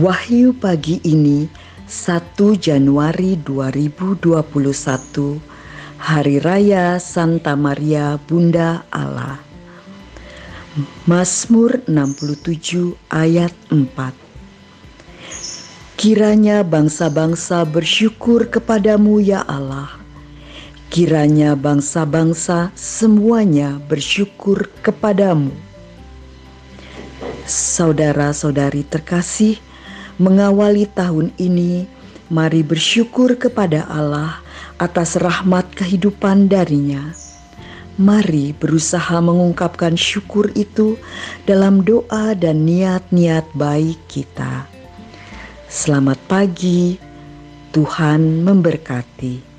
Wahyu pagi ini 1 Januari 2021 Hari Raya Santa Maria Bunda Allah. Mazmur 67 ayat 4 Kiranya bangsa-bangsa bersyukur kepadamu ya Allah. Kiranya bangsa-bangsa semuanya bersyukur kepadamu. Saudara-saudari terkasih, mengawali tahun ini, mari bersyukur kepada Allah atas rahmat kehidupan darinya. Mari berusaha mengungkapkan syukur itu dalam doa dan niat-niat baik kita. Selamat pagi, Tuhan memberkati.